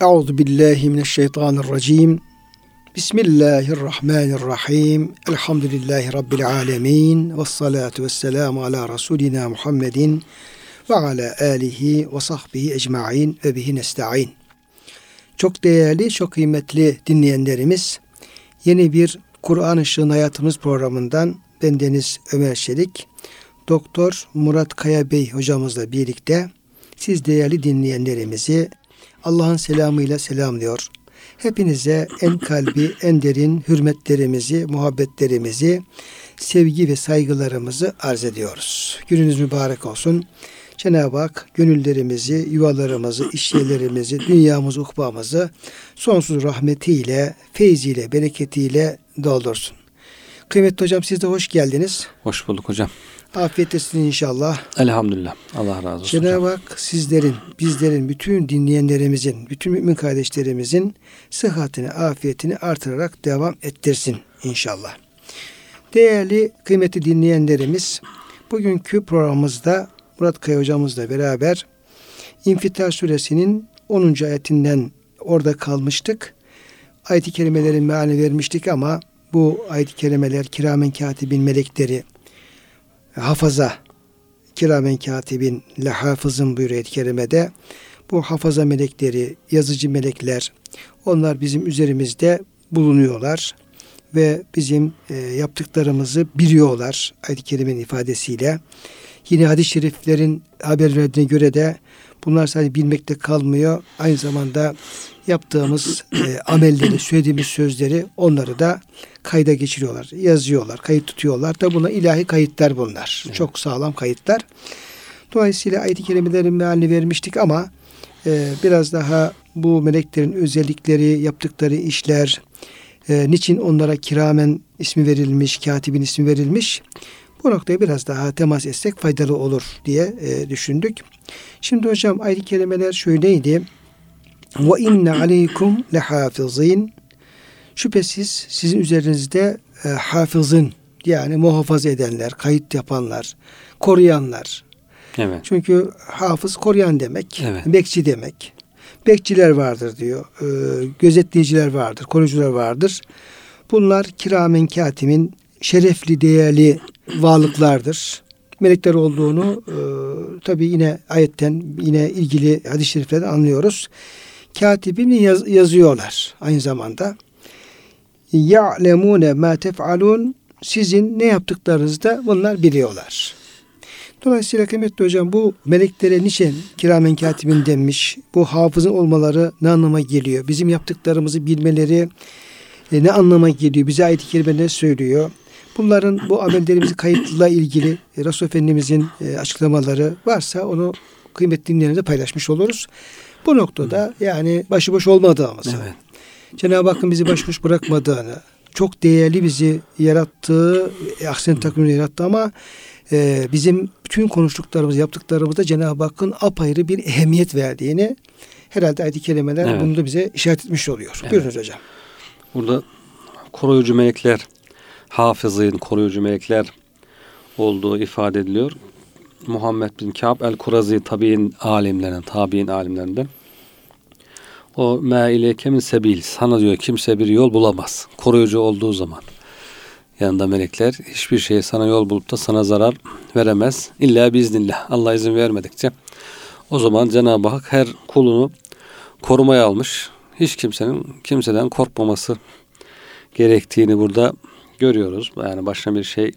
Euzu billahi mineşşeytanirracim. Bismillahirrahmanirrahim. Elhamdülillahi rabbil alamin. Ves salatu vesselamu ala rasulina Muhammedin ve ala alihi ve sahbihi ecmaîn ve bihi nestaîn. Çok değerli, çok kıymetli dinleyenlerimiz, yeni bir Kur'an Işığın Hayatımız programından ben Deniz Ömer Çelik, Doktor Murat Kaya Bey hocamızla birlikte siz değerli dinleyenlerimizi Allah'ın selamıyla selamlıyor. Hepinize en kalbi, en derin hürmetlerimizi, muhabbetlerimizi, sevgi ve saygılarımızı arz ediyoruz. Gününüz mübarek olsun. Cenab-ı Hak gönüllerimizi, yuvalarımızı, işyerlerimizi, dünyamızı, ukbamızı sonsuz rahmetiyle, feyziyle, bereketiyle doldursun. Kıymetli hocam siz de hoş geldiniz. Hoş bulduk hocam. Afiyet inşallah. Elhamdülillah. Allah razı olsun. Cenab-ı Hak sizlerin, bizlerin, bütün dinleyenlerimizin, bütün mümin kardeşlerimizin sıhhatini, afiyetini artırarak devam ettirsin inşallah. Değerli, kıymetli dinleyenlerimiz, bugünkü programımızda Murat Kaya hocamızla beraber İnfitar suresinin 10. ayetinden orada kalmıştık. Ayet-i kerimelerin meali vermiştik ama bu ayet-i kerimeler kiramen katibin melekleri, hafaza kiramen katibin lehafızın buyuruyor ayet-i kerimede. Bu hafaza melekleri, yazıcı melekler onlar bizim üzerimizde bulunuyorlar ve bizim e, yaptıklarımızı biliyorlar ayet-i kerimenin ifadesiyle. Yine hadis-i şeriflerin haber verdiğine göre de bunlar sadece bilmekte kalmıyor. Aynı zamanda yaptığımız e, amelleri, söylediğimiz sözleri onları da kayda geçiriyorlar. Yazıyorlar, kayıt tutuyorlar. Da buna ilahi kayıtlar bunlar. Evet. Çok sağlam kayıtlar. Dolayısıyla ayet-i kerimelerin mealini vermiştik ama e, biraz daha bu meleklerin özellikleri, yaptıkları işler, e, niçin onlara kiramen ismi verilmiş, katibin ismi verilmiş bu noktaya biraz daha temas etsek faydalı olur diye e, düşündük. Şimdi hocam ayet-i kerimeler şöyleydi. Ve inne aleykum lehafizin. Şüphesiz sizin üzerinizde e, hafızın yani muhafaza edenler, kayıt yapanlar, koruyanlar. Evet. Çünkü hafız koruyan demek, evet. bekçi demek. Bekçiler vardır diyor. E, gözetleyiciler vardır, koruyucular vardır. Bunlar kiramen katimin şerefli, değerli varlıklardır. Melekler olduğunu e, tabi yine ayetten yine ilgili hadis-i şeriflerden anlıyoruz. Katibini yaz, yazıyorlar aynı zamanda. Ya'lemune ma tef'alun sizin ne yaptıklarınızı da bunlar biliyorlar. Dolayısıyla kıymetli hocam bu meleklere niçin kiramen katibin denmiş? Bu hafızın olmaları ne anlama geliyor? Bizim yaptıklarımızı bilmeleri e, ne anlama geliyor? Bize ayet-i kerime ne söylüyor? Bunların bu amellerimizi kayıtla ilgili e, Resul Efendimizin e, açıklamaları varsa onu kıymetli dinleyenlerle paylaşmış oluruz. Bu noktada yani başıboş olmadığımızı, evet. Cenab-ı Hakk'ın bizi başıboş bırakmadığını, çok değerli bizi yarattığı, e, ahsen takvimini yarattı ama e, bizim bütün konuştuklarımız, yaptıklarımızda Cenab-ı Hakk'ın apayrı bir ehemmiyet verdiğini herhalde ayet-i kerimeler evet. bunu da bize işaret etmiş oluyor. Evet. Buyurunuz hocam. Burada koruyucu melekler hafızın, koruyucu melekler olduğu ifade ediliyor. Muhammed bin Ka'b el-Kurazi tabi'in alimlerinden, tabi'in alimlerinden. O me ileyke min sebil. Sana diyor kimse bir yol bulamaz. Koruyucu olduğu zaman. Yanında melekler hiçbir şeye sana yol bulup da sana zarar veremez. İlla biiznillah. Allah izin vermedikçe. O zaman Cenab-ı Hak her kulunu korumaya almış. Hiç kimsenin kimseden korkmaması gerektiğini burada görüyoruz. Yani başına bir şey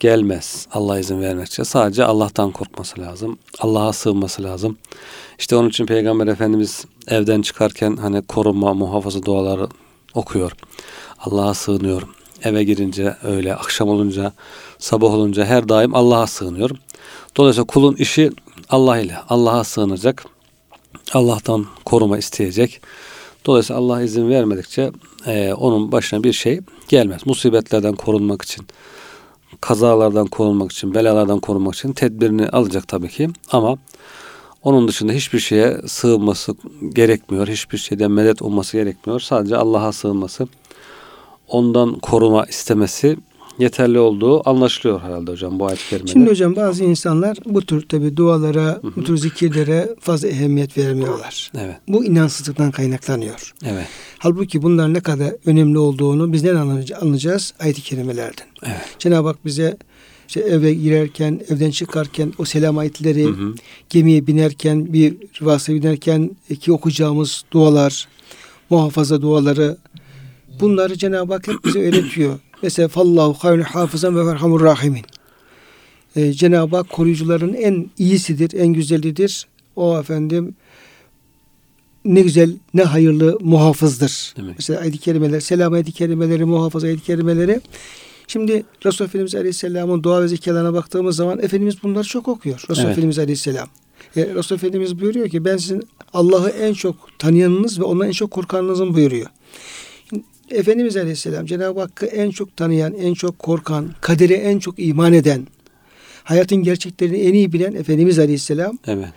gelmez Allah izin vermekçe. Sadece Allah'tan korkması lazım. Allah'a sığınması lazım. İşte onun için Peygamber Efendimiz evden çıkarken hani koruma, muhafaza duaları okuyor. Allah'a sığınıyor. Eve girince öyle, akşam olunca, sabah olunca her daim Allah'a sığınıyor. Dolayısıyla kulun işi Allah ile Allah'a sığınacak. Allah'tan koruma isteyecek. Dolayısıyla Allah izin vermedikçe e, onun başına bir şey gelmez. Musibetlerden korunmak için, kazalardan korunmak için, belalardan korunmak için tedbirini alacak tabii ki. Ama onun dışında hiçbir şeye sığınması gerekmiyor. Hiçbir şeyden medet olması gerekmiyor. Sadece Allah'a sığınması, ondan koruma istemesi yeterli olduğu anlaşılıyor herhalde hocam bu ayet-i kerimede. Şimdi hocam bazı insanlar bu tür tabi dualara, bu tür zikirlere fazla ehemmiyet vermiyorlar. Evet. Bu inançsızlıktan kaynaklanıyor. Evet. Halbuki bunlar ne kadar önemli olduğunu biz nereden anlayacağız? Ayet-i kerimelerden. Evet. Cenab-ı Hak bize işte eve girerken, evden çıkarken o selam ayetleri, Hı hı. gemiye binerken, bir vasıta binerken ki okuyacağımız dualar, muhafaza duaları bunları Cenab-ı Hak hep bize öğretiyor. Mesela fallahu hayrun hafızan ve merhamur rahimin. Ee, Cenab-ı Hak koruyucuların en iyisidir, en güzelidir. O efendim ne güzel, ne hayırlı muhafızdır. Demek. Mesela ayet-i kerimeler, selam ayet-i kerimeleri, muhafaza ayet-i kerimeleri. Şimdi Resulullah Efendimiz Aleyhisselam'ın dua ve zikirlerine baktığımız zaman Efendimiz bunları çok okuyor. Resulullah Evet. Efendimiz Aleyhisselam. E, Resulullah Efendimiz buyuruyor ki ben sizin Allah'ı en çok tanıyanınız ve ondan en çok korkanınızın buyuruyor. Efendimiz Aleyhisselam Cenab-ı Hakk'ı en çok tanıyan, en çok korkan, kadere en çok iman eden, hayatın gerçeklerini en iyi bilen Efendimiz Aleyhisselam Evet.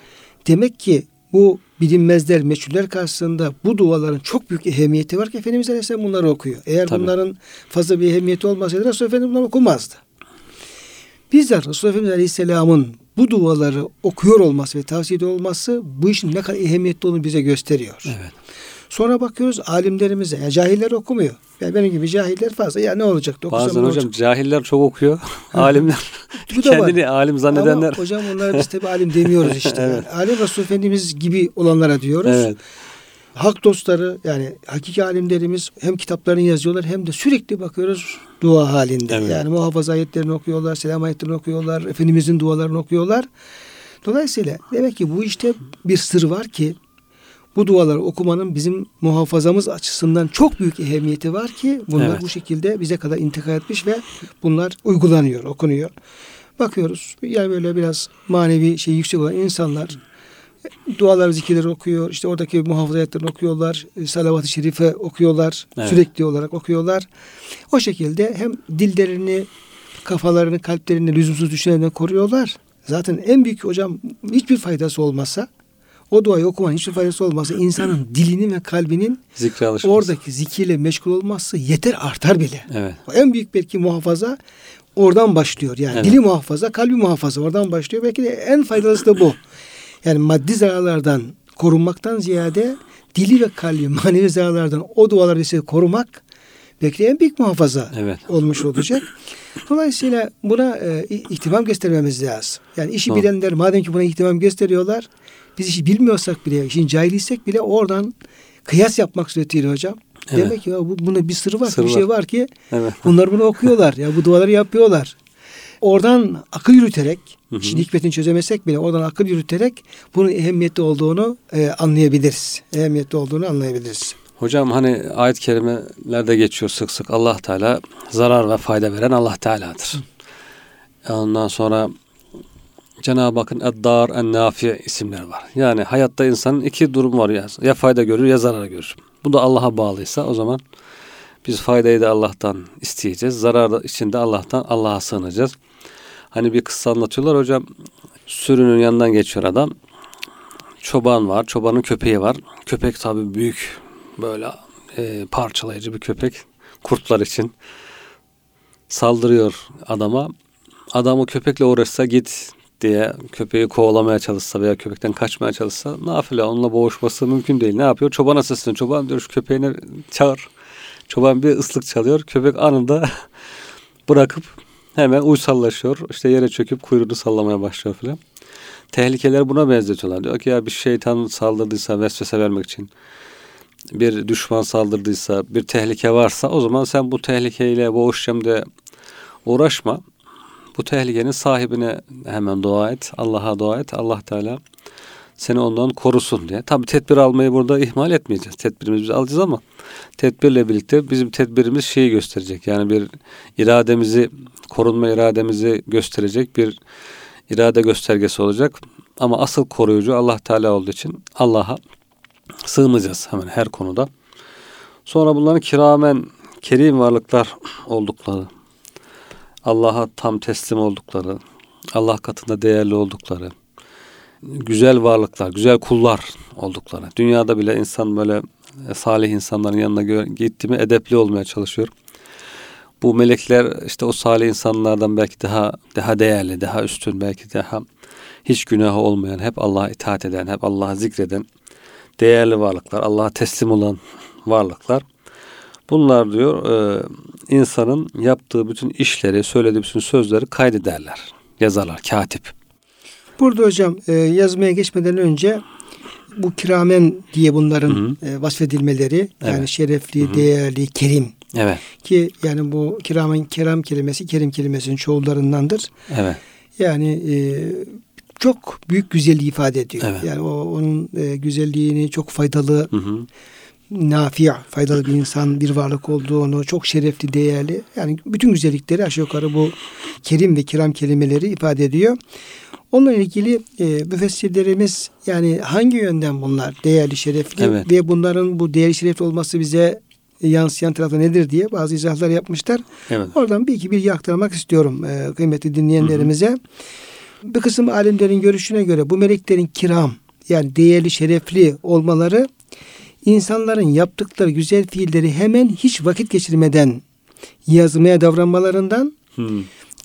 Demek ki bu bilinmezler, meçhuller karşısında bu duaların çok büyük ehemmiyeti var ki Efendimiz Aleyhisselam bunları okuyor. Eğer Tabii. bunların fazla bir ehemmiyeti olmasaydı Resulullah Efendimiz bunları okumazdı. Bizler Resulullah Efendimiz Aleyhisselam'ın bu duaları okuyor olması ve tavsiye olması bu işin ne kadar ehemmiyetli olduğunu bize gösteriyor. Evet. Sonra bakıyoruz alimlerimize. Ya cahiller okumuyor. Yani benim gibi cahiller fazla. Ya ne olacak? Bazen hocam olacak? cahiller çok okuyor. Alimler Bu da var. kendini alim zannedenler. Ama hocam onlara biz tabi alim demiyoruz işte. Evet. yani. Alim Resulullah Efendimiz gibi olanlara diyoruz. evet. hak dostları yani hakiki alimlerimiz hem kitaplarını yazıyorlar hem de sürekli bakıyoruz dua halinde. Evet. Yani muhafaza ayetlerini okuyorlar, selam ayetlerini okuyorlar, Efendimizin dualarını okuyorlar. Dolayısıyla demek ki bu işte bir sır var ki bu duaları okumanın bizim muhafazamız açısından çok büyük ehemmiyeti var ki bunlar Evet. bu şekilde bize kadar intikal etmiş ve bunlar uygulanıyor, okunuyor. Bakıyoruz yani böyle biraz manevi şey yüksek olan insanlar dualar, zikirleri okuyor. İşte oradaki muhafaza ayetlerini okuyorlar. e, Salavat-ı şerife okuyorlar. Evet. Sürekli olarak okuyorlar. O şekilde hem dillerini, kafalarını, kalplerini lüzumsuz düşünenden koruyorlar. Zaten en büyük hocam hiçbir faydası olmasa o duayı okumanın hiçbir faydası olmasa insanın dilinin ve kalbinin Zikre alışması. oradaki zikirle meşgul olması yeter artar bile. Evet. En büyük belki muhafaza oradan başlıyor. Yani Evet. dili muhafaza, kalbi muhafaza oradan başlıyor. Belki de en faydalısı da bu. Yani maddi zararlardan korunmaktan ziyade dili ve kalbi manevi zararlardan o duaları ise korumak belki de en büyük muhafaza Evet. olmuş olacak. Dolayısıyla buna e, ihtimam göstermemiz lazım. Yani işi Doğru. bilenler madem ki buna ihtimam gösteriyorlar, biz işi bilmiyorsak bile, işin cahiliysek bile oradan kıyas yapmak suretiyle hocam. Evet. Demek ki ya bu, bunda bir sırrı var, Sırrı bir şey var. var ki Evet. bunlar bunu okuyorlar. ya bu duaları yapıyorlar. Oradan akıl yürüterek, Hı hı. işin hikmetini çözemesek bile oradan akıl yürüterek bunun ehemmiyetli olduğunu e, anlayabiliriz. Ehemmiyetli olduğunu anlayabiliriz. Hocam hani ayet-i kerimelerde geçiyor sık sık Allah Teala zarar ve fayda veren Allah Teala'dır. Ondan sonra Cenab-ı Hakk'ın Eddar en Nafi isimler var. Yani hayatta insanın iki durum var ya. Ya fayda görür ya zarar görür. Bu da Allah'a bağlıysa o zaman biz faydayı da Allah'tan isteyeceğiz. Zarar için de Allah'tan Allah'a sığınacağız. Hani bir kıssa anlatıyorlar hocam. Sürünün yanından geçiyor adam. Çoban var. Çobanın köpeği var. Köpek tabii büyük böyle e, parçalayıcı bir köpek. Kurtlar için saldırıyor adama. Adam o köpekle uğraşsa git diye köpeği kovalamaya çalışsa veya köpekten kaçmaya çalışsa nafile onunla boğuşması mümkün değil. Ne yapıyor? Çobana sesleniyor. Çoban diyor şu köpeğini çağır. Çoban bir ıslık çalıyor. Köpek anında bırakıp hemen uysallaşıyor. İşte yere çöküp kuyruğunu sallamaya başlıyor filan. Tehlikeler buna benzetiyorlar. Diyor ki ya bir şeytan saldırdıysa vesvese vermek için bir düşman saldırdıysa, bir tehlike varsa o zaman sen bu tehlikeyle boğuşacağım de uğraşma. Bu tehlikenin sahibine hemen dua et. Allah'a dua et. Allah Teala seni ondan korusun diye. Tabi tedbir almayı burada ihmal etmeyeceğiz. Tedbirimizi biz alacağız ama tedbirle birlikte bizim tedbirimiz şeyi gösterecek. Yani bir irademizi, korunma irademizi gösterecek bir irade göstergesi olacak. Ama asıl koruyucu Allah Teala olduğu için Allah'a sığınacağız hemen her konuda. Sonra bunların kiramen kerim varlıklar oldukları, Allah'a tam teslim oldukları, Allah katında değerli oldukları, güzel varlıklar, güzel kullar oldukları. Dünyada bile insan böyle e, salih insanların yanına gitti mi edepli olmaya çalışıyor. Bu melekler işte o salih insanlardan belki daha daha değerli, daha üstün, belki daha hiç günahı olmayan, hep Allah'a itaat eden, hep Allah'a zikreden değerli varlıklar, Allah'a teslim olan varlıklar. Bunlar diyor e, insanın yaptığı bütün işleri, söylediği bütün sözleri kaydederler, yazarlar, katip. Burada hocam e, yazmaya geçmeden önce bu kiramen diye bunların Hı hı. e, vasfedilmeleri yani Evet. şerefli, Hı hı. değerli, kerim Evet, ki yani bu kiramen keram kelimesi kerim kelimesinin çoğullarındandır. evet, Yani e, çok büyük güzelliği ifade ediyor. Evet. Yani o onun e, güzelliğini çok faydalı, hı hı. nafi, faydalı bir insan, bir varlık olduğunu, çok şerefli, değerli. Yani bütün güzellikleri aşağı yukarı bu kerim ve kiram kelimeleri ifade ediyor. Onunla ilgili e, müfessirlerimiz yani hangi yönden bunlar değerli, şerefli Evet. ve bunların bu değerli, şerefli olması bize yansıyan tarafı nedir diye bazı izahlar yapmışlar. evet. Oradan bir iki bilgi aktarmak istiyorum e, kıymetli dinleyenlerimize. Bir kısım alimlerin görüşüne göre bu meleklerin kiram yani değerli şerefli olmaları insanların yaptıkları güzel fiilleri hemen hiç vakit geçirmeden yazmaya davranmalarından Hı.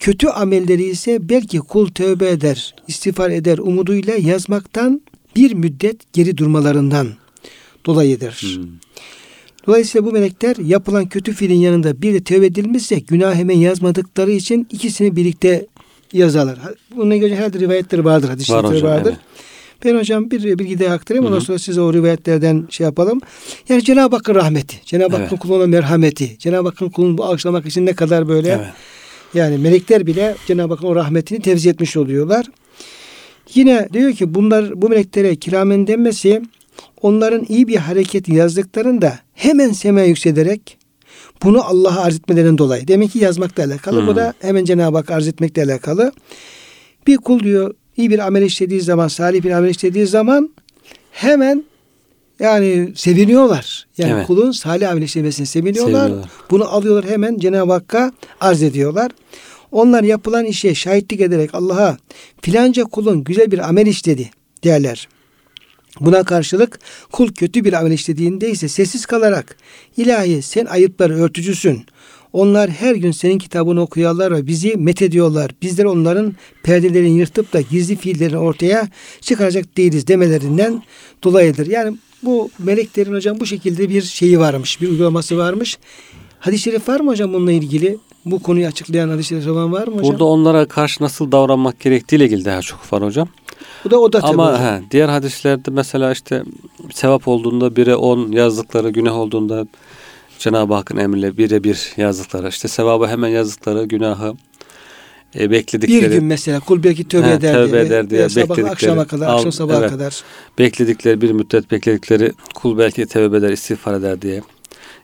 kötü amelleri ise belki kul tövbe eder, istiğfar eder umuduyla yazmaktan bir müddet geri durmalarından dolayıdır. Hı. Dolayısıyla bu melekler yapılan kötü fiilin yanında bir de tövbe edilmişse günah hemen yazmadıkları için ikisini birlikte yazarlar. Bununla ilgili herhalde rivayetleri vardır, hadis Var hocam, vardır. evet. Ben hocam bir bilgi daha aktarayım. Ondan sonra size o rivayetlerden şey yapalım. Yani Cenab-ı Hakk'ın rahmeti, Cenab-ı Evet. Hakk'ın kuluna merhameti, Cenab-ı Hakk'ın kulunu bağışlamak için ne kadar böyle Evet. yani melekler bile Cenab-ı Hakk'ın o rahmetini tevzi etmiş oluyorlar. Yine diyor ki bunlar bu meleklere kiramen denmesi onların iyi bir hareketi yazdıklarında hemen semaya yükselerek bunu Allah'a arz etmelerinden dolayı. Demek ki yazmakla alakalı. Bu Hmm. da hemen Cenab-ı Hak arz etmekle alakalı. Bir kul diyor iyi bir amel işlediği zaman, salih bir amel işlediği zaman hemen yani seviniyorlar. Yani Evet. kulun salih amel işlemesine seviniyorlar. Seviniyorlar. Bunu alıyorlar hemen Cenab-ı Hakk'a arz ediyorlar. Onlar yapılan işe şahitlik ederek Allah'a filanca kulun güzel bir amel işledi derler. Buna karşılık kul kötü bir amel işlediğinde ise sessiz kalarak ilahi sen ayıpları örtücüsün. Onlar her gün senin kitabını okuyorlar ve bizi met ediyorlar. Bizler onların perdelerini yırtıp da gizli fiillerini ortaya çıkaracak değiliz demelerinden dolayıdır. Yani bu meleklerin hocam bu şekilde bir şeyi varmış, bir uygulaması varmış. Hadis-i şerif var mı hocam bununla ilgili? Bu konuyu açıklayan hadis-i şerif var mı hocam? Burada onlara karşı nasıl davranmak gerektiğiyle ilgili daha çok var hocam. Bu da o da Ama hocam. he, diğer hadislerde mesela işte sevap olduğunda bire on yazdıkları, günah olduğunda Cenab-ı Hakk'ın emriyle bire bir yazdıkları, işte sevabı hemen yazdıkları, günahı e, bekledikleri, Bir gün mesela kul belki tövbe He, eder tövbe diye. eder diye sabah bekledikleri, akşama kadar, akşam sabaha evet. kadar. bekledikleri bir müddet bekledikleri kul belki tövbe eder, istiğfar eder diye.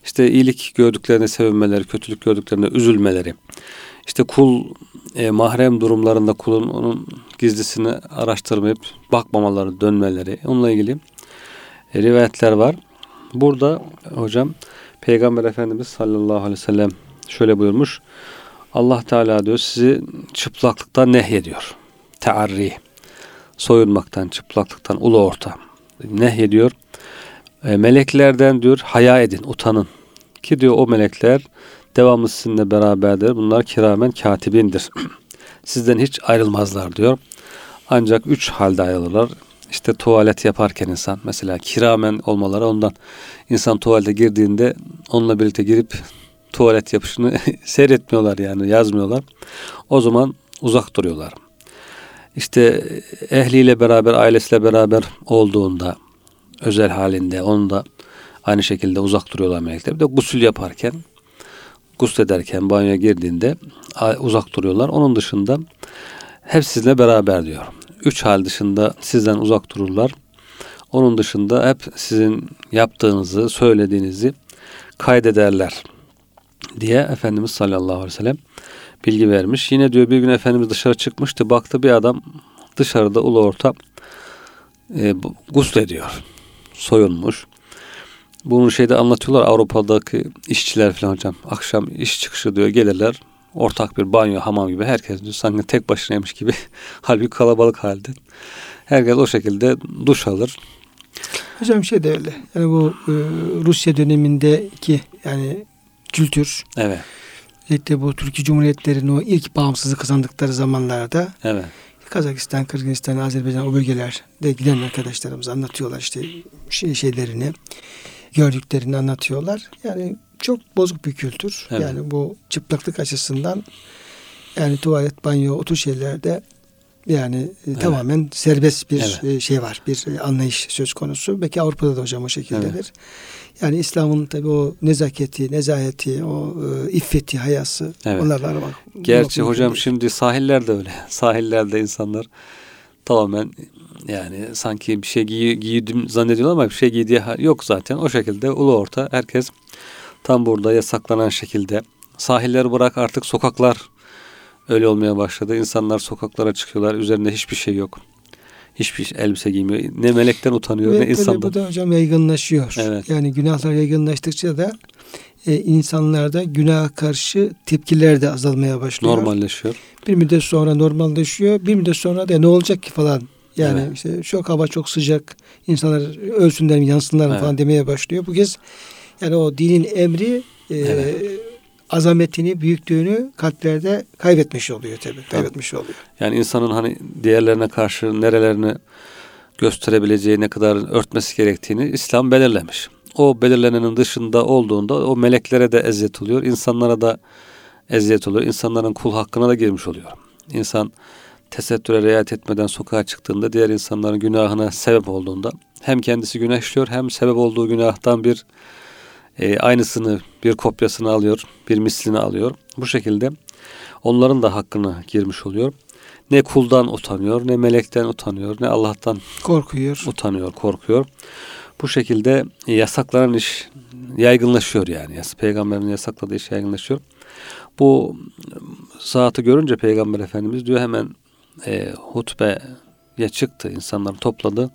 İşte iyilik gördüklerine sevinmeleri, kötülük gördüklerine üzülmeleri. İşte kul e, mahrem durumlarında kulun onun gizlisini araştırmayıp bakmamaları, dönmeleri. Onunla ilgili e, rivayetler var. Burada hocam Peygamber Efendimiz sallallahu aleyhi ve sellem şöyle buyurmuş. Allah Teala diyor sizi çıplaklıktan nehyediyor. Tearri. Soyunmaktan, çıplaklıktan, ulu orta. Nehyediyor. E, meleklerden diyor haya edin, utanın. Ki diyor o melekler devamlı sizinle beraberdir. Bunlar kiramen katibindir. Sizden hiç ayrılmazlar diyor. Ancak üç halde ayrılırlar. İşte tuvalet yaparken insan mesela kiramen olmaları ondan insan tuvalete girdiğinde onunla birlikte girip tuvalet yapışını seyretmiyorlar yani yazmıyorlar. O zaman uzak duruyorlar. İşte ehliyle beraber ailesiyle beraber olduğunda özel halinde onu da aynı şekilde uzak duruyorlar melekler. Bir de gusül yaparken guslederken banyoya girdiğinde uzak duruyorlar. Onun dışında hep sizinle beraber diyor. Üç hal dışında sizden uzak dururlar. Onun dışında hep sizin yaptığınızı, söylediğinizi kaydederler diye Efendimiz sallallahu aleyhi ve sellem bilgi vermiş. Yine diyor bir gün Efendimiz dışarı çıkmıştı. Baktı bir adam dışarıda ulu orta e, bu- guslediyor. Soyunmuş. Bunu şeyde anlatıyorlar Avrupa'daki işçiler falan hocam. Akşam iş çıkışı diyor gelirler. Ortak bir banyo, hamam gibi herkes diyor sanki tek başınaymış gibi. Halbuki kalabalık halde. Herkes o şekilde duş alır. Hocam şey de öyle. Yani bu e, Rusya dönemindeki yani kültür Evet. özellikle bu Türkiye Cumhuriyetlerinin o ilk bağımsızlık kazandıkları zamanlarda Evet. Kazakistan, Kırgızistan, Azerbaycan o bölgelerde giden arkadaşlarımız anlatıyorlar işte şey, şeylerini, gördüklerini anlatıyorlar. Yani çok bozuk bir kültür. Evet. Yani bu çıplaklık açısından yani tuvalet, banyo, o tür şeylerde yani e, tamamen serbest bir Evet. e, şey var. Bir e, anlayış söz konusu. Belki Avrupa'da da hocam o şekildedir. Yani İslam'ın tabi o nezaketi, nezaheti, o e, iffeti, hayası Evet. onlarla aramak. Gerçi hocam değil. şimdi sahillerde öyle. Sahillerde insanlar tamamen yani sanki bir şey giy giydim zannediyorlar ama bir şey giydiği yok zaten. O şekilde ulu orta herkes tam burada yasaklanan şekilde. Sahilleri bırak artık sokaklar öyle olmaya başladı. İnsanlar sokaklara çıkıyorlar. Üzerinde hiçbir şey yok. Hiçbir elbise giymiyor. Ne melekten utanıyor Ve ne insandan. bu da hocam yaygınlaşıyor. Evet. Yani günahlar yaygınlaştıkça da e, insanlarda günaha karşı tepkiler de azalmaya başlıyor. Normalleşiyor. Bir müddet sonra normalleşiyor. Bir müddet sonra da ne olacak ki falan. Yani Evet. işte çok hava çok sıcak. insanlar ölsünler mi yansınlar mı Evet. falan demeye başlıyor. Bu kez yani o dinin emri e, Evet. azametini, büyüklüğünü kalplerde kaybetmiş oluyor tabii. Kaybetmiş oluyor. Yani insanın hani diğerlerine karşı nerelerini gösterebileceği, ne kadar örtmesi gerektiğini İslam belirlemiş. O belirlenenin dışında olduğunda o meleklere de eziyet oluyor, insanlara da eziyet oluyor. İnsanların kul hakkına da girmiş oluyor. İnsan tesettüre riayet etmeden sokağa çıktığında diğer insanların günahına sebep olduğunda hem kendisi günah işliyor hem sebep olduğu günahtan bir e, aynısını bir kopyasını alıyor, bir mislini alıyor. Bu şekilde onların da hakkına girmiş oluyor. Ne kuldan utanıyor, ne melekten utanıyor, ne Allah'tan Korkuyor. utanıyor, korkuyor. Bu şekilde yasaklanan iş yaygınlaşıyor yani. Peygamberin yasakladığı iş yaygınlaşıyor. Bu saati görünce Peygamber Efendimiz diyor hemen e, hutbeye çıktı. insanları topladı.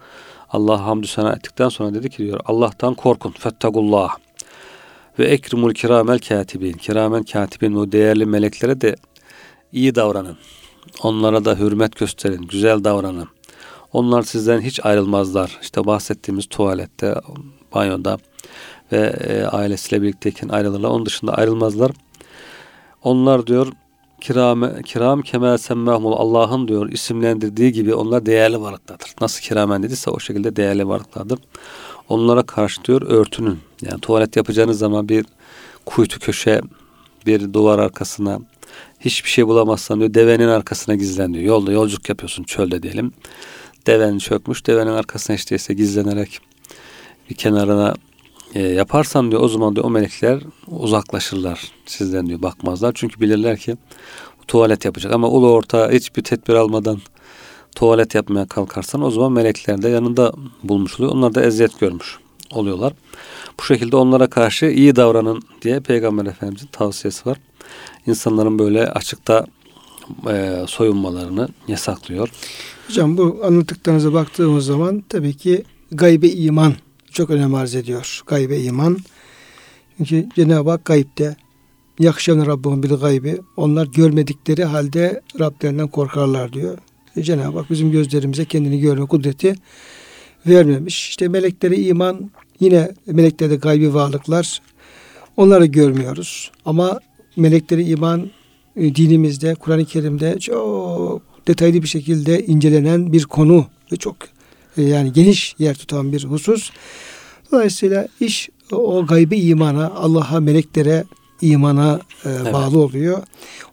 Allah hamdü sena ettikten sonra dedi ki diyor Allah'tan korkun. Fettagullah. Ve ekrimul kiramel katibin. Kiramen katibin o değerli meleklere de iyi davranın. Onlara da hürmet gösterin. Güzel davranın. Onlar sizden hiç ayrılmazlar. İşte bahsettiğimiz tuvalette, banyoda ve e, ailesiyle birlikteyken ayrılırlar. Onun dışında ayrılmazlar. Onlar diyor kiram kiram kemel semmahumul Allah'ın diyor isimlendirdiği gibi onlar değerli varlıklardır. Nasıl kiramen dediyse o şekilde değerli varlıklardır. Onlara karşı diyor örtünün. Yani tuvalet yapacağınız zaman bir kuytu köşe, bir duvar arkasına hiçbir şey bulamazsan diyor devenin arkasına gizlen diyor. Yolda yolculuk yapıyorsun çölde diyelim. Deven çökmüş. Devenin arkasına işte gizlenerek bir kenarına e, yaparsan diyor o zaman diyor o melekler uzaklaşırlar sizden diyor bakmazlar. Çünkü bilirler ki tuvalet yapacak ama ulu orta hiçbir tedbir almadan tuvalet yapmaya kalkarsan o zaman melekler de yanında bulmuş oluyor. Onlar da eziyet görmüş oluyorlar. Bu şekilde onlara karşı iyi davranın diye Peygamber Efendimizin tavsiyesi var. İnsanların böyle açıkta e, soyunmalarını yasaklıyor. Hocam bu anlattıklarınıza baktığımız zaman tabii ki gaybe iman çok önem arz ediyor. Gaybe iman. Çünkü Cenab-ı Hak gaybde yakşan Rabbim bil gaybi. Onlar görmedikleri halde Rablerinden korkarlar diyor. E Cenab-ı Hak bizim gözlerimize kendini görme kudreti vermemiş. İşte meleklere iman yine melekler de gaybi varlıklar. Onları görmüyoruz. Ama melekleri iman e, dinimizde, Kur'an-ı Kerim'de çok detaylı bir şekilde incelenen bir konu ve çok yani geniş yer tutan bir husus. Dolayısıyla iş o gaybi imana, Allah'a, meleklere imana e, Evet. bağlı oluyor.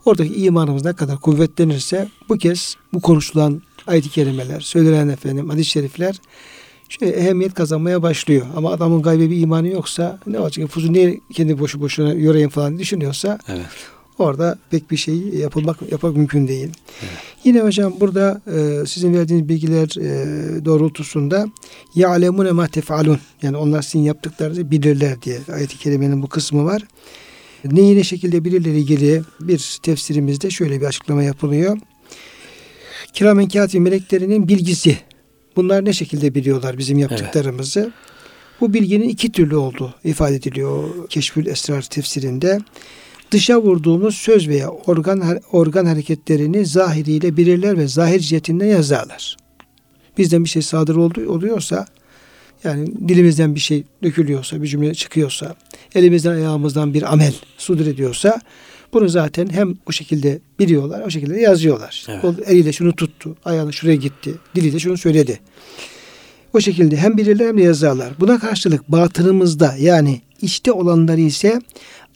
Oradaki imanımız ne kadar kuvvetlenirse bu kez bu konuşulan ayet-i kerimeler, söylenen efendim hadis-i şerifler şey, ehemmiyet kazanmaya başlıyor. Ama adamın gaybi bir imanı yoksa ne olacak? Fuzu niye kendi boşu boşuna yorayım falan düşünüyorsa Evet. Orada pek bir şey yapılmak yapmak mümkün değil. Yine hocam burada e, sizin verdiğiniz bilgiler e, doğrultusunda ya'lemune ma tef'alun yani onlar sizin yaptıklarınızı bilirler diye ayet-i kerimenin bu kısmı var. Ne şekilde bilirler ilgili bir tefsirimizde şöyle bir açıklama yapılıyor. Kiramen katib meleklerinin bilgisi. Bunlar ne şekilde biliyorlar bizim yaptıklarımızı? Bu bilginin iki türlü olduğu ifade ediliyor Keşfül Esrar tefsirinde. Dışa vurduğumuz söz veya organ organ hareketlerini zahiriyle bilirler ve zahir cihetinden yazarlar. Bizden bir şey sadır oldu, oluyorsa yani dilimizden bir şey dökülüyorsa, bir cümle çıkıyorsa, elimizden ayağımızdan bir amel sudur ediyorsa Bunu zaten hem o şekilde biliyorlar, o şekilde yazıyorlar. Evet. O eliyle şunu tuttu, ayağını şuraya gitti, diliyle şunu söyledi. O şekilde hem bilirler hem de yazarlar. Buna karşılık batınımızda yani içte olanları ise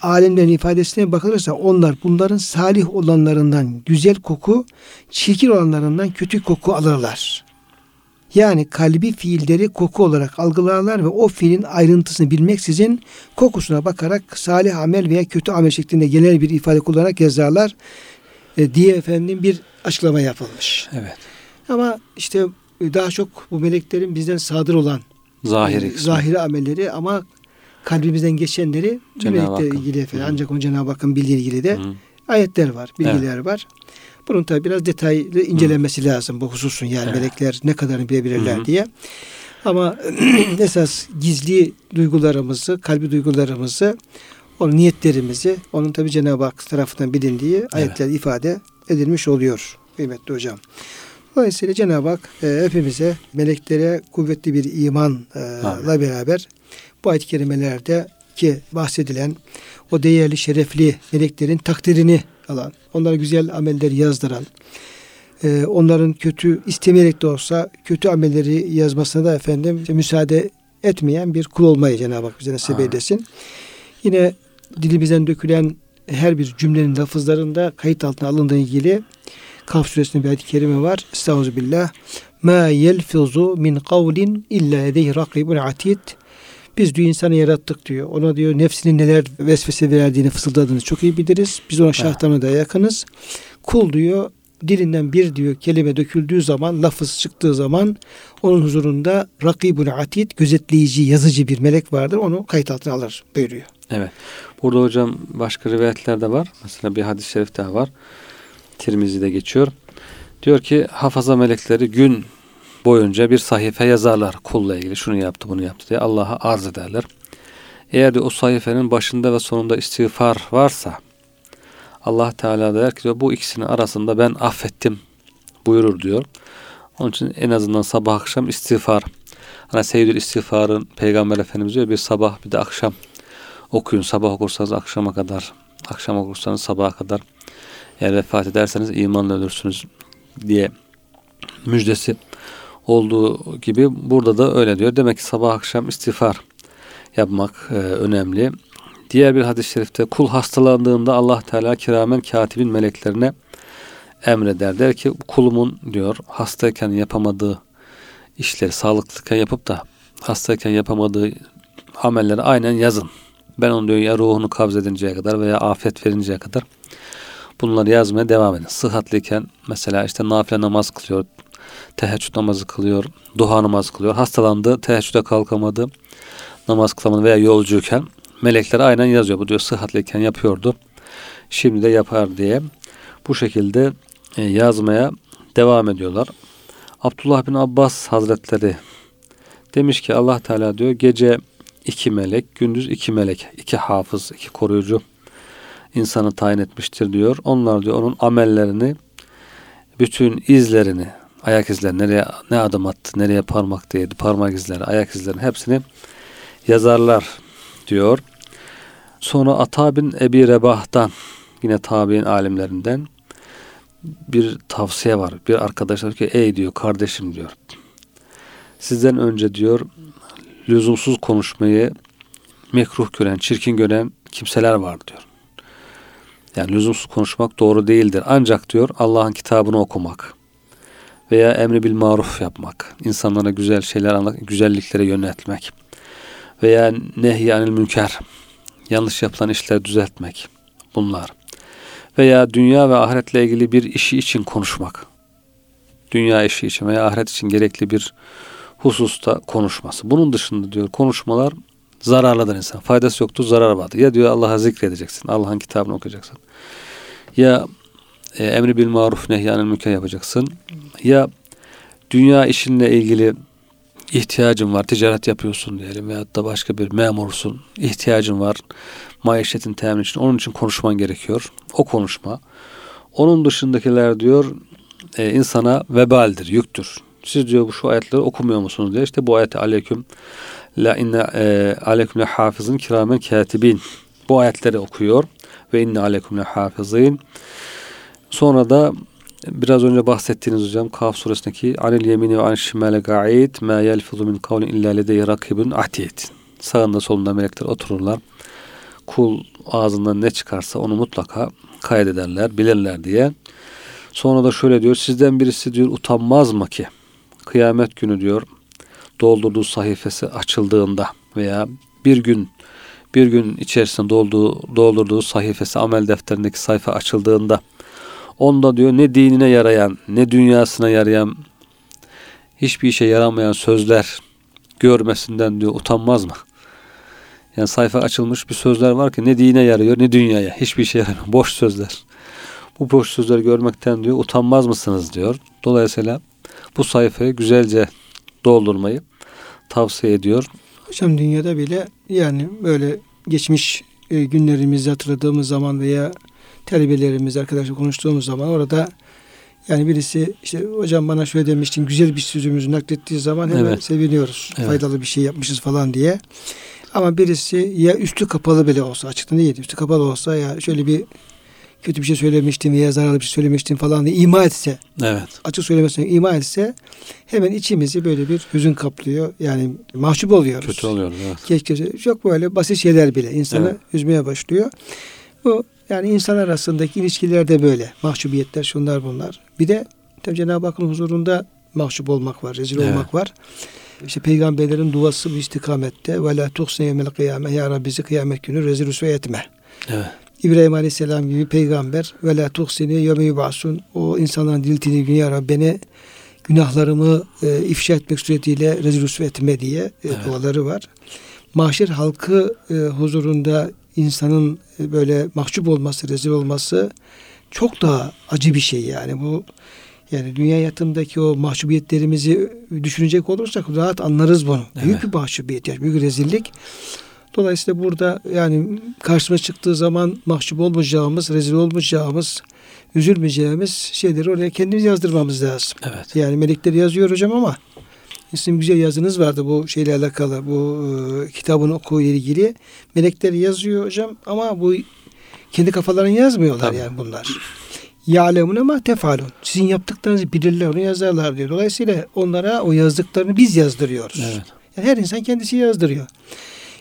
alimlerin ifadesine bakılırsa onlar bunların salih olanlarından güzel koku, çirkin olanlarından kötü koku alırlar. Yani kalbi fiilleri koku olarak algılarlar ve o fiilin ayrıntısını bilmeksizin kokusuna bakarak salih amel veya kötü amel şeklinde genel bir ifade kullanarak yazarlar e, diye efendim bir açıklama yapılmış. Evet. Ama işte daha çok bu meleklerin bizden sadır olan Zahiri e, kısmı. zahiri amelleri ama kalbimizden geçenleri Hakk'ın. ilgili efendim. Hı. Ancak onu Cenab-ı Hakk'ın bildiği ilgili de Hı. ayetler var, bilgiler var. Bunun tabi biraz detaylı incelenmesi lazım bu hususun yani Evet. melekler ne kadarını bilebilirler Hı hı. diye. Ama esas gizli duygularımızı, kalbi duygularımızı, onun niyetlerimizi, onun tabi Cenab-ı Hak tarafından bilindiği ayetler ifade edilmiş oluyor kıymetli hocam. Dolayısıyla Cenab-ı Hak e, hepimize meleklere kuvvetli bir imanla Amin. beraber bu ayet-i kerimelerde ki bahsedilen o değerli, şerefli meleklerin takdirini alan, onlara güzel ameller yazdıran, e, onların kötü istemeyerek de olsa kötü amelleri yazmasına da efendim işte müsaade etmeyen bir kul olmayı Cenab-ı Hak bize nasip eylesin. Yine dilimizden dökülen her bir cümlenin lafızlarında kayıt altına alındığı ilgili Kaf suresinde bir ayet-i kerime var. Estağfirullah. Ma yelfizu min kavlin illa edeyhi rakibun atid. Biz diyor insanı yarattık diyor. Ona diyor nefsinin neler vesvese verdiğini fısıldadığını çok iyi biliriz. Biz ona şahtamına da yakınız. Kul diyor dilinden bir diyor kelime döküldüğü zaman, lafız çıktığı zaman onun huzurunda rakibun atid, gözetleyici, yazıcı bir melek vardır. Onu kayıt altına alır buyuruyor. Evet. Burada hocam başka rivayetler de var. Mesela bir hadis-i şerif daha var. Tirmizi'de geçiyor. Diyor ki hafaza melekleri gün boyunca bir sahife yazarlar kulla ilgili şunu yaptı bunu yaptı diye Allah'a arz ederler. Eğer de o sayfenin başında ve sonunda istiğfar varsa Allah Teala der ki bu ikisinin arasında ben affettim buyurur diyor. Onun için en azından sabah akşam istiğfar. Hani Seyyidül İstiğfar'ın Peygamber Efendimiz diyor bir sabah bir de akşam okuyun. Sabah okursanız akşama kadar, akşam okursanız sabaha kadar eğer vefat ederseniz imanla ölürsünüz diye müjdesi olduğu gibi burada da öyle diyor. Demek ki sabah akşam istiğfar yapmak e, önemli. Diğer bir hadis-i şerifte kul hastalandığında Allah Teala kiramen katibin meleklerine emreder. Der ki kulumun diyor hastayken yapamadığı işleri sağlıklıyken yapıp da hastayken yapamadığı amelleri aynen yazın. Ben onu diyor ya ruhunu kabz edinceye kadar veya afet verinceye kadar bunları yazmaya devam edin. Sıhhatliyken mesela işte nafile namaz kılıyor, teheccüd namazı kılıyor, duha namazı kılıyor. Hastalandı, teheccüde kalkamadı, namaz kılamadı veya yolcuyken melekler aynen yazıyor. Bu diyor sıhhatliyken yapıyordu. Şimdi de yapar diye. Bu şekilde e, yazmaya devam ediyorlar. Abdullah bin Abbas Hazretleri demiş ki Allah Teala diyor gece iki melek, gündüz iki melek, iki hafız, iki koruyucu insanı tayin etmiştir diyor. Onlar diyor onun amellerini, bütün izlerini, ayak izlerini, nereye ne adım attı, nereye parmak değdi, parmak izleri, ayak izlerini hepsini yazarlar diyor. Sonra Ata bin Ebi Rebah'tan yine tabi'in alimlerinden bir tavsiye var. Bir arkadaş diyor ki ey diyor kardeşim diyor. Sizden önce diyor lüzumsuz konuşmayı mekruh gören, çirkin gören kimseler var diyor. Yani lüzumsuz konuşmak doğru değildir. Ancak diyor Allah'ın kitabını okumak veya emri bil maruf yapmak, insanlara güzel şeyler anlat, güzelliklere yöneltmek veya nehyanil münker, yanlış yapılan işleri düzeltmek bunlar. Veya dünya ve ahiretle ilgili bir işi için konuşmak. Dünya işi için veya ahiret için gerekli bir hususta konuşması. Bunun dışında diyor konuşmalar zararlıdır insan. Faydası yoktur, zarar vardır. Ya diyor Allah'a zikredeceksin, Allah'ın kitabını okuyacaksın. Ya e, emri bil maruf nehyanil münker yapacaksın. Ya dünya işinle ilgili ihtiyacın var, ticaret yapıyorsun diyelim veyahut da başka bir memursun, ihtiyacın var, maişetin temin için, onun için konuşman gerekiyor. O konuşma. Onun dışındakiler diyor e, insana vebaldir, yüktür. Siz diyor bu şu ayetleri okumuyor musunuz diye. İşte bu ayeti aleyküm la inne e, aleyküm le hafızın kiramen katibin. Bu ayetleri okuyor ve inne aleyküm lehafizin. Sonra da biraz önce bahsettiğiniz hocam Kaf suresindeki anil yemini ve anil şimale ga'id ma yelfizu min kavlin illa ledeyye rakibun atid. Sağında solunda melekler otururlar. Kul ağzından ne çıkarsa onu mutlaka kaydederler, bilirler diye. Sonra da şöyle diyor. Sizden birisi diyor utanmaz mı ki? Kıyamet günü diyor doldurduğu sayfası açıldığında veya bir gün bir gün içerisinde dolduğu, doldurduğu sayfası amel defterindeki sayfa açıldığında onda diyor ne dinine yarayan ne dünyasına yarayan hiçbir işe yaramayan sözler görmesinden diyor utanmaz mı? Yani sayfa açılmış bir sözler var ki ne dine yarıyor ne dünyaya hiçbir işe yaramıyor. Boş sözler. Bu boş sözleri görmekten diyor utanmaz mısınız diyor. Dolayısıyla bu sayfayı güzelce doldurmayı tavsiye ediyor. Hocam dünyada bile yani böyle geçmiş e, günlerimizi hatırladığımız zaman veya talebelerimiz arkadaşlar konuştuğumuz zaman orada yani birisi işte hocam bana şöyle demiştin güzel bir sözümüzü naklettiği zaman hemen Evet. seviniyoruz. Evet. Faydalı bir şey yapmışız falan diye. Ama birisi ya üstü kapalı bile olsa açıktan değil üstü kapalı olsa ya şöyle bir kötü bir şey söylemiştim veya zararlı bir şey söylemiştim falan diye ima etse Evet. açık söylemesine ima etse hemen içimizi böyle bir hüzün kaplıyor. Yani mahcup oluyoruz. Kötü oluyor. Evet. Keşke çok böyle basit şeyler bile insanı Evet. üzmeye başlıyor. Bu yani insan arasındaki ilişkilerde böyle mahcubiyetler şunlar bunlar. Bir de tabii Cenab-ı Hakk'ın huzurunda mahcup olmak var, rezil Evet. olmak var. İşte peygamberlerin duası bu istikamette ve la tuhsine yevmel kıyame ya Rabbi bizi kıyamet günü rezil rüsve etme. Evet. İbrahim Aleyhisselam gibi peygamber ve la tuhsini yevme yubasun o insanların diltini günü ya Rabbi beni günahlarımı e, ifşa etmek suretiyle rezil rüsve etme diye e, Evet. duaları var. Mahşer halkı e, huzurunda insanın e, böyle mahcup olması, rezil olması çok daha acı bir şey yani bu yani dünya hayatındaki o mahcubiyetlerimizi düşünecek olursak rahat anlarız bunu. Büyük Evet. bir mahcubiyet yani büyük bir rezillik. Dolayısıyla burada yani karşıma çıktığı zaman mahcup olmayacağımız, rezil olmayacağımız, üzülmeyeceğimiz şeyleri oraya kendimiz yazdırmamız lazım. Evet. Yani melekler yazıyor hocam ama sizin güzel yazınız vardı bu şeyle alakalı. Bu e, kitabın oku ile ilgili. Melekler yazıyor hocam ama bu kendi kafalarını yazmıyorlar Tabii. yani bunlar. Ya'lemune ma tefalun. Sizin yaptıklarınızı bilirler onu yazarlar diyor. Dolayısıyla onlara o yazdıklarını biz yazdırıyoruz. Evet. Yani her insan kendisi yazdırıyor.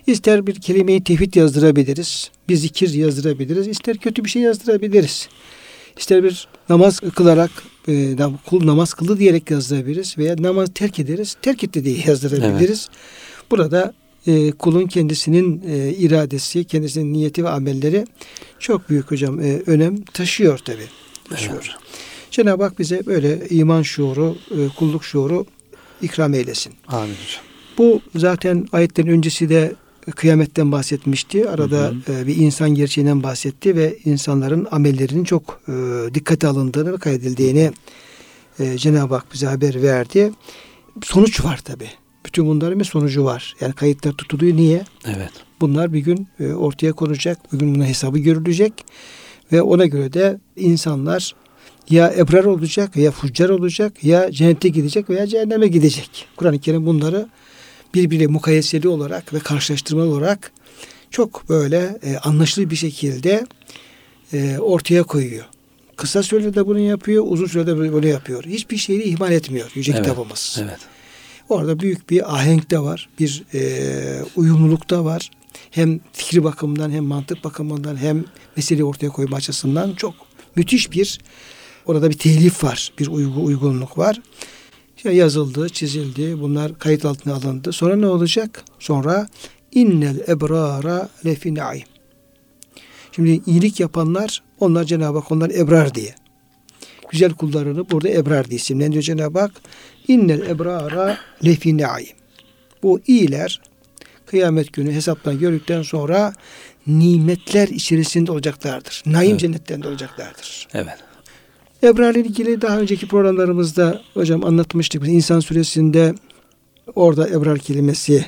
İster bir kelimeyi tevhid yazdırabiliriz. Bir zikir yazdırabiliriz. ister kötü bir şey yazdırabiliriz. İster bir namaz kılarak e, kul namaz kıldı diyerek yazdırabiliriz. Veya namaz terk ederiz. Terk etti diye yazdırabiliriz. Burada e, kulun kendisinin e, iradesi, kendisinin niyeti ve amelleri çok büyük hocam e, önem taşıyor tabi. Taşıyor. Cenab-ı Hak bize böyle iman şuuru, e, kulluk şuuru ikram eylesin. Amin hocam. Bu zaten ayetlerin öncesi de kıyametten bahsetmişti. Arada Hı e, bir insan gerçeğinden bahsetti ve insanların amellerinin çok e, dikkate alındığını ve kaydedildiğini e, Cenab-ı Hak bize haber verdi. Sonuç var tabi. Bütün bunların bir sonucu var. Yani kayıtlar tutuluyor. Niye? Evet. Bunlar bir gün e, ortaya konacak. Bir gün bunun hesabı görülecek. Ve ona göre de insanlar ya ebrar olacak ya fuccar olacak ya cennete gidecek veya cehenneme gidecek. Kur'an-ı Kerim bunları birbiriyle mukayeseli olarak ve karşılaştırmalı olarak çok böyle e, anlaşılır bir şekilde e, ortaya koyuyor. Kısa sürede bunu yapıyor, uzun sürede bunu yapıyor. Hiçbir şeyi ihmal etmiyor Yüce Evet, kitabımız. Evet. Orada büyük bir ahenk de var, bir e, uyumluluk da var. Hem fikri bakımından hem mantık bakımından hem meseleyi ortaya koyma açısından çok müthiş bir orada bir telif var, bir uygu, uygunluk var. Yazıldı, çizildi, bunlar kayıt altına alındı. Sonra ne olacak? Sonra innel ebrara lefi naim. Şimdi iyilik yapanlar onlar Cenab-ı Hak onlar ebrar diye. Güzel kullarını burada ebrar diye isimlendiriyor Cenab-ı Hak. İnnel ebrara lefi naim. Bu iyiler kıyamet günü hesaptan gördükten sonra nimetler içerisinde olacaklardır. Naim Evet. cennetlerinde olacaklardır. Evet. Ebrar ile ilgili daha önceki programlarımızda hocam anlatmıştık. Biz İnsan suresinde orada ebrar kelimesi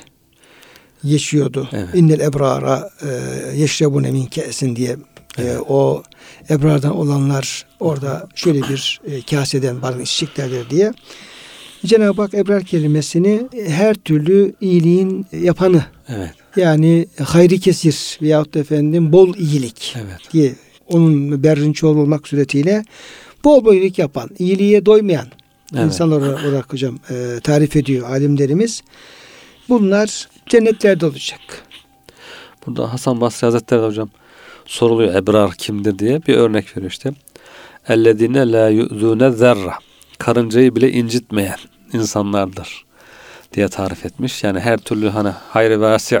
geçiyordu. Evet. İnnel ebrara e, yeşrebune min kesin diye e, Evet. o ebrardan olanlar orada şöyle bir e, kaseden barın içeceklerdir diye. Cenab-ı Hak ebrar kelimesini her türlü iyiliğin yapanı Evet. Yani hayri kesir veyahut da efendim bol iyilik Evet. diye onun berrin çoğul olmak suretiyle bol bol iyilik yapan, iyiliğe doymayan Evet. insanlar olarak, hocam e, tarif ediyor alimlerimiz. Bunlar cennetlerde olacak. Burada Hasan Basri Hazretleri hocam soruluyor ebrar kimdir diye bir örnek veriyor işte. Ellezine la yu'zune zerra. Karıncayı bile incitmeyen insanlardır diye tarif etmiş. Yani her türlü hani hayır vasi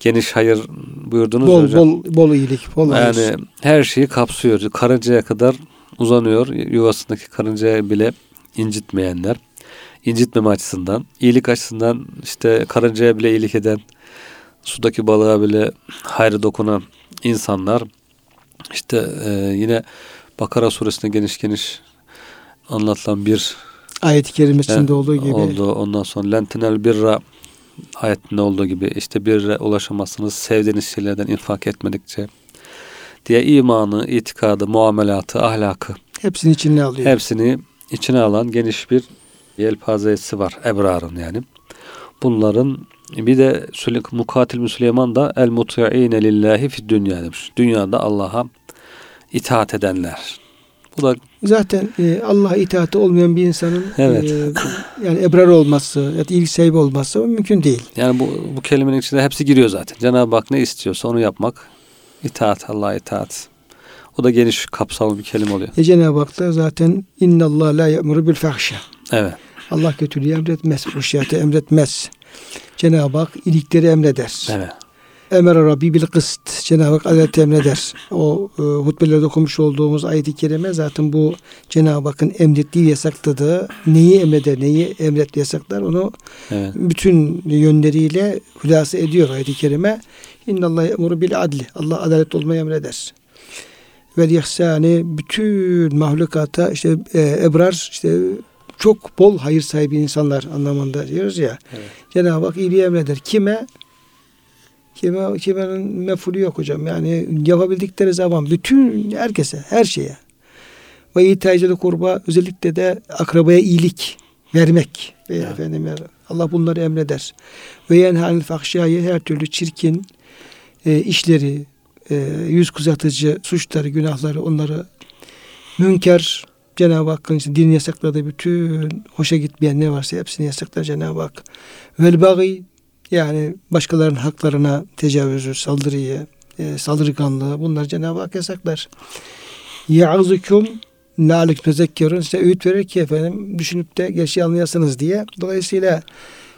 geniş hayır buyurdunuz Bol hocam. bol bol iyilik, bol hayır. Yani her şeyi kapsıyor. Karıncaya kadar uzanıyor. Yuvasındaki karıncaya bile incitmeyenler. İncitmeme açısından, iyilik açısından işte karıncaya bile iyilik eden, sudaki balığa bile hayrı dokunan insanlar. İşte e, yine Bakara suresinde geniş geniş anlatılan bir Ayet-i kerimesinde yani olduğu gibi. oldu. Ondan sonra lentinel birra ayetinde olduğu gibi işte birre ulaşamazsınız sevdiğiniz şeylerden infak etmedikçe diye imanı, itikadı, muamelatı, ahlakı Hepsini içine alıyor. hepsini içine alan geniş bir yelpazesi var ebrarın yani. Bunların bir de Mukatil Süleyman da el muti'ine lillahi fi dünya demiş. Dünyada Allah'a itaat edenler. Bu da Zaten e, Allah'a itaati olmayan bir insanın Evet. e, yani ebrar olması ya da ilgi sahibi olması mümkün değil. Yani bu, bu kelimenin içinde hepsi giriyor zaten. Cenab-ı Hak ne istiyorsa onu yapmak. İtaat, Allah'a itaat. O da geniş kapsamlı bir kelime oluyor. E Cenab-ı Hak da zaten innallah la ya'muru bil fahşa. Evet. Allah kötülüğü emretmez, fuhşiyatı emretmez. Cenab-ı Hak iyilikleri emreder. Evet. Emre Rabbi bil kıst. Cenab-ı Hak adaleti emreder. O e, hutbelerde okumuş olduğumuz ayet-i kerime zaten bu Cenab-ı Hakk'ın emrettiği yasakladığı neyi emreder, neyi emret yasaklar onu Evet. bütün yönleriyle hülasa ediyor ayet-i kerime. İnnallah emuru bil adli. Allah adalet olmayı emreder. Ve ihsani bütün mahlukata işte e, ebrar işte çok bol hayır sahibi insanlar anlamında diyoruz ya. Evet. Cenab-ı Hak iyiliği emreder. Kime? Kime, kimenin mefulü yok hocam. Yani yapabildikleri zaman bütün herkese, her şeye. Ve itacılı kurba özellikle de akrabaya iyilik vermek. Ve Evet. efendim Allah bunları emreder. Ve yenhanil fahşayı her türlü çirkin e, işleri, e, yüz kuzatıcı suçları, günahları onları münker Cenab-ı Hakk'ın işte din yasakladığı bütün hoşa gitmeyen ne varsa hepsini yasaklar Cenab-ı Hak. Vel bagi yani başkalarının haklarına tecavüzü, saldırıyı, e, saldırganlığı bunlar Cenab-ı Hak yasaklar. Ya'zukum la'alik tezekkerun size öğüt verir ki efendim düşünüp de gerçeği anlayasınız diye. Dolayısıyla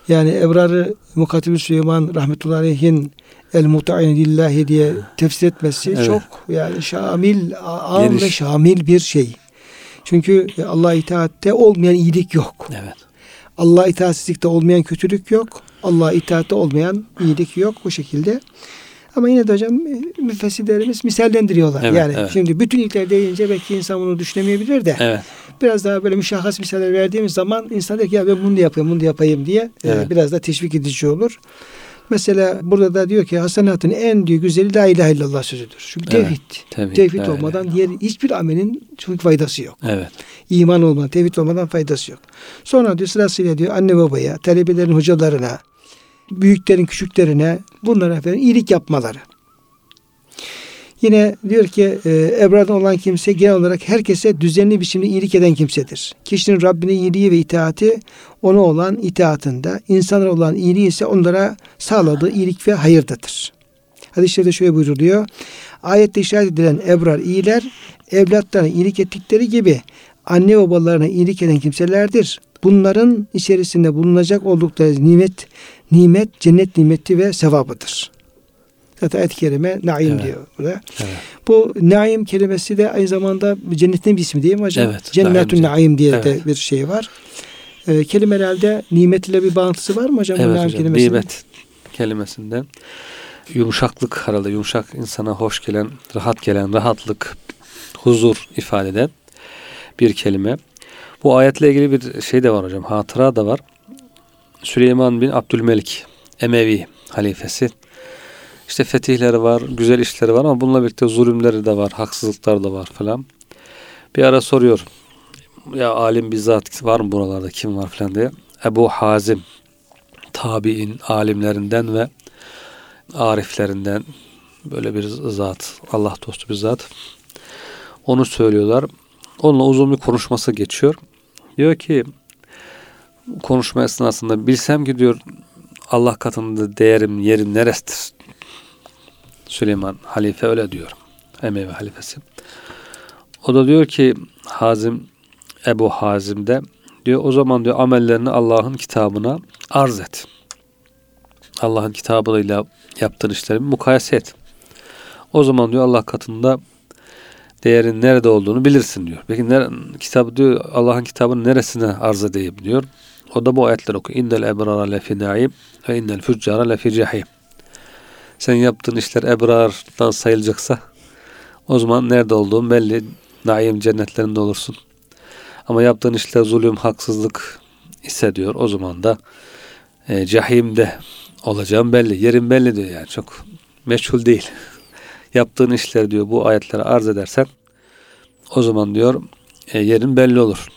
yani Ebrar'ı Mukatibü Süleyman rahmetullahi aleyhin el muta'in lillahi diye tefsir etmesi Evet. çok yani şamil, am Geniş. ve şamil bir şey. Çünkü Allah itaatte olmayan iyilik yok. Evet. Allah itaatsizlikte olmayan kötülük yok. Allah itaatte olmayan iyilik yok bu şekilde. Ama yine de hocam e, müfessirlerimiz misallendiriyorlar. Evet, yani evet. şimdi bütün iyilikler deyince belki insan bunu düşünemeyebilir de Evet. Biraz daha böyle müşahhas misaller verdiğimiz zaman insan der ki ya ben bunu da yapayım, bunu da yapayım diye e, Evet. biraz da teşvik edici olur. Mesela burada da diyor ki hasenatın en büyük güzeli la ilahe illallah sözüdür. Çünkü Evet, tevhid. tevhid, Tevhid la olmadan diğer hiçbir amelin çok faydası yok. Evet. İman olmadan, tevhid olmadan faydası yok. Sonra diyor sırasıyla diyor anne babaya, talebelerin hocalarına, büyüklerin küçüklerine bunlara efendim iyilik yapmaları. Yine diyor ki e, Ebrar'dan olan kimse genel olarak herkese düzenli biçimde iyilik eden kimsedir. Kişinin Rabbine iyiliği ve itaati ona olan itaatında, insanlara olan iyiliği ise onlara sağladığı iyilik ve hayırdadır. Hadis-i şerifte şöyle buyruluyor. Ayette işaret edilen ebrar iyiler, evlatlarına iyilik ettikleri gibi anne babalarına iyilik eden kimselerdir. Bunların içerisinde bulunacak oldukları nimet, nimet, cennet nimeti ve sevabıdır. Zaten ayet-i kerime naim Evet. diyor burada. Evet. Bu naim kelimesi de aynı zamanda cennetin bir ismi değil mi hocam? Evet, Cennetün naim. naim diye de Evet. bir şey var. Ee, kelimelerde nimet ile bir bağıntısı var mı hocam? Evet naim hocam. Nimet kelimesinden yumuşaklık herhalde yumuşak insana hoş gelen, rahat gelen, rahatlık, huzur ifade eden bir kelime. Bu ayetle ilgili bir şey de var hocam. Hatıra da var. Süleyman bin Abdülmelik Emevi halifesi. İşte fetihleri var, güzel işleri var ama bununla birlikte zulümleri de var, haksızlıklar da var falan. Bir ara soruyor. Ya alim bizzat var mı buralarda kim var falan diye. Ebu Hazim tabi'in alimlerinden ve ariflerinden böyle bir zat, Allah dostu bir zat. Onu söylüyorlar. Onunla uzun bir konuşması geçiyor. Diyor ki konuşma esnasında bilsem ki diyor Allah katında değerim, yerim neresidir? Süleyman halife öyle diyor. Emevi halifesi. O da diyor ki Hazim Ebu Hazim de diyor o zaman diyor amellerini Allah'ın kitabına arz et. Allah'ın kitabıyla yaptığın işleri mukayese et. O zaman diyor Allah katında değerin nerede olduğunu bilirsin diyor. Peki nere, kitabı diyor Allah'ın kitabının neresine arz edeyim diyor. O da bu ayetler okuyor. İnnel ebrara lefi naim ve innel füccara lefi cehim. Sen yaptığın işler ebrardan sayılacaksa o zaman nerede olduğun belli. Naim cennetlerinde olursun. Ama yaptığın işler zulüm, haksızlık ise diyor. O zaman da e, cehimde olacağım belli. Yerin belli diyor yani. Çok meşhul değil. yaptığın işler diyor bu ayetlere arz edersen o zaman diyor e, yerin belli olur.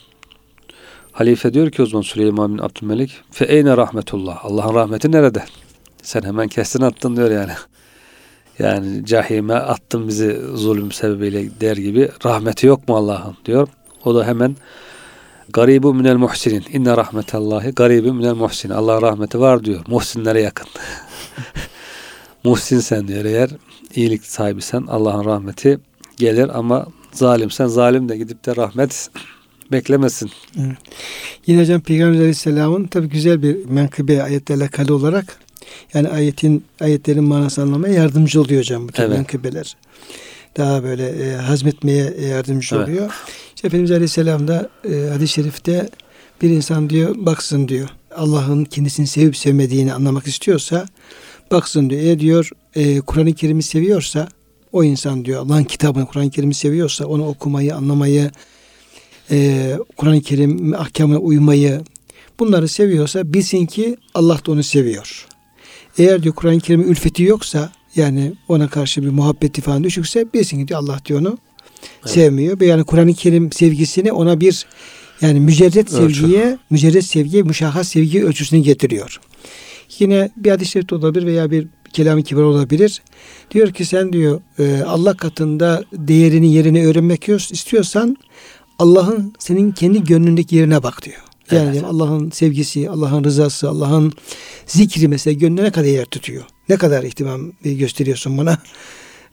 Halife diyor ki o zaman Süleyman bin Abdülmelik fe eyne rahmetullah. Allah'ın rahmeti nerede? Sen hemen kestin attın diyor yani. Yani cahime attın bizi zulüm sebebiyle der gibi rahmeti yok mu Allah'ın diyor. O da hemen garibu minel muhsinin. İnne rahmetallahi garibu minel muhsinin. Allah'ın rahmeti var diyor. Muhsinlere yakın. Muhsin sen diyor eğer iyilik sahibisen Allah'ın rahmeti gelir ama zalimsen zalim de gidip de rahmet beklemesin. Evet. Yine hocam Peygamber Aleyhisselam'ın tabi güzel bir menkıbe ayetlerle alakalı olarak yani ayetin ayetlerin manasını anlamaya yardımcı oluyor hocam bu tür Evet. menkıbeler. Daha böyle e, hazmetmeye yardımcı Evet. oluyor. İşte Efendimiz Aleyhisselam da e, hadis-i şerifte bir insan diyor baksın diyor Allah'ın kendisini sevip sevmediğini anlamak istiyorsa baksın diyor. Eğer diyor e, Kur'an-ı Kerim'i seviyorsa o insan diyor Allah'ın kitabını Kur'an-ı Kerim'i seviyorsa onu okumayı, anlamayı, e, Kur'an-ı Kerim ahkamına uymayı bunları seviyorsa bilsin ki Allah da onu seviyor. Eğer diyor Kur'an-ı Kerim'in ülfeti yoksa yani ona karşı bir muhabbeti falan düşükse bilsin ki diyor Allah diyor onu Evet. sevmiyor. Ve yani Kur'an-ı Kerim sevgisini ona bir yani mücerret Ölçü. sevgiye, mücerret sevgiye, müşahhas sevgi ölçüsünü getiriyor. Yine bir hadis-i şerifte olabilir veya bir kelam-ı kibar olabilir. Diyor ki sen diyor e, Allah katında değerini yerini öğrenmek istiyorsan Allah'ın senin kendi gönlündeki yerine bak diyor. Yani Evet. Allah'ın sevgisi, Allah'ın rızası, Allah'ın zikri mesela gönlüne ne kadar yer tutuyor. Ne kadar ihtimam gösteriyorsun buna.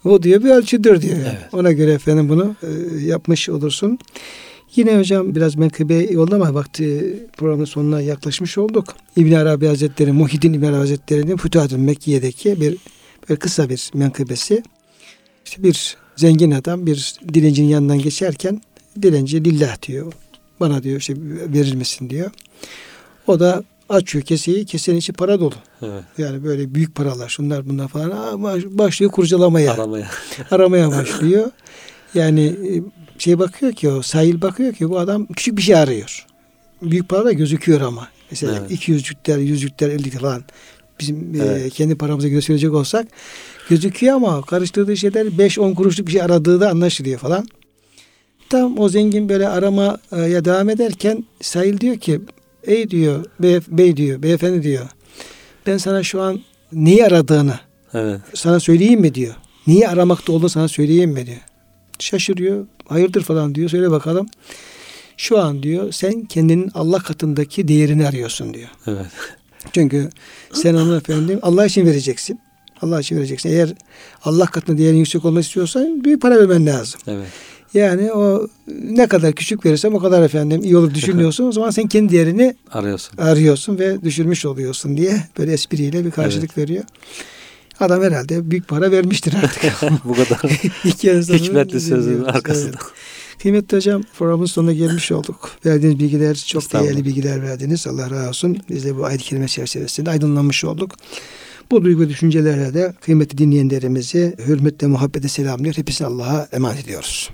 O diyor bir ölçüdür diyor. yani. Evet. Ona göre efendim bunu e, yapmış olursun. Yine hocam biraz menkıbe yolda ama vakti programın sonuna yaklaşmış olduk. İbn Arabi Hazretleri, Muhyiddin İbn Arabi Hazretleri'nin Fütuhat-ı Mekke'deki bir böyle kısa bir menkıbesi. İşte bir zengin adam bir dilencinin yanından geçerken dilenci lillah diyor. Bana diyor şey verir misin diyor. O da açıyor keseyi. Kesenin içi para dolu. Evet. Yani böyle büyük paralar şunlar bunlar falan. Aa, başlıyor kurcalamaya Aramaya. aramaya başlıyor. Yani e, şey bakıyor ki o sahil bakıyor ki bu adam küçük bir şey arıyor. Büyük para da gözüküyor ama. Mesela Evet. 200'lükler, 100'lükler, 50 falan bizim e, Evet. kendi paramıza göre söyleyecek olsak gözüküyor ama karıştırdığı şeyler 5-10 kuruşluk bir şey aradığı da anlaşılıyor falan. Tam o zengin böyle aramaya devam ederken sahil diyor ki ey diyor bey, bey diyor beyefendi diyor ben sana şu an neyi aradığını Evet. sana söyleyeyim mi diyor. Niye aramakta olduğunu sana söyleyeyim mi diyor. Şaşırıyor. Hayırdır falan diyor. Söyle bakalım. Şu an diyor sen kendinin Allah katındaki değerini arıyorsun diyor. Evet. Çünkü sen onu efendim Allah için vereceksin. Allah için vereceksin. Eğer Allah katında değerin yüksek olmak istiyorsan büyük para vermen lazım. Evet. Yani o ne kadar küçük verirsem o kadar efendim iyi olur düşünüyorsun. o zaman sen kendi değerini Arıyorsun. arıyorsun ve düşürmüş oluyorsun diye böyle espriyle bir karşılık veriyor. Adam herhalde büyük para vermiştir artık. Bu kadar hikmetli sözün arkasında. Evet. Kıymetli hocam programın sonuna gelmiş olduk. Verdiğiniz bilgiler çok değerli bilgiler verdiniz. Allah razı olsun. Biz de bu ayet-i kerime çerçevesinde aydınlanmış olduk. Bu duygu düşüncelerle de kıymetli dinleyenlerimizi hürmetle muhabbetle selamlıyor. Hepsini Allah'a emanet ediyoruz.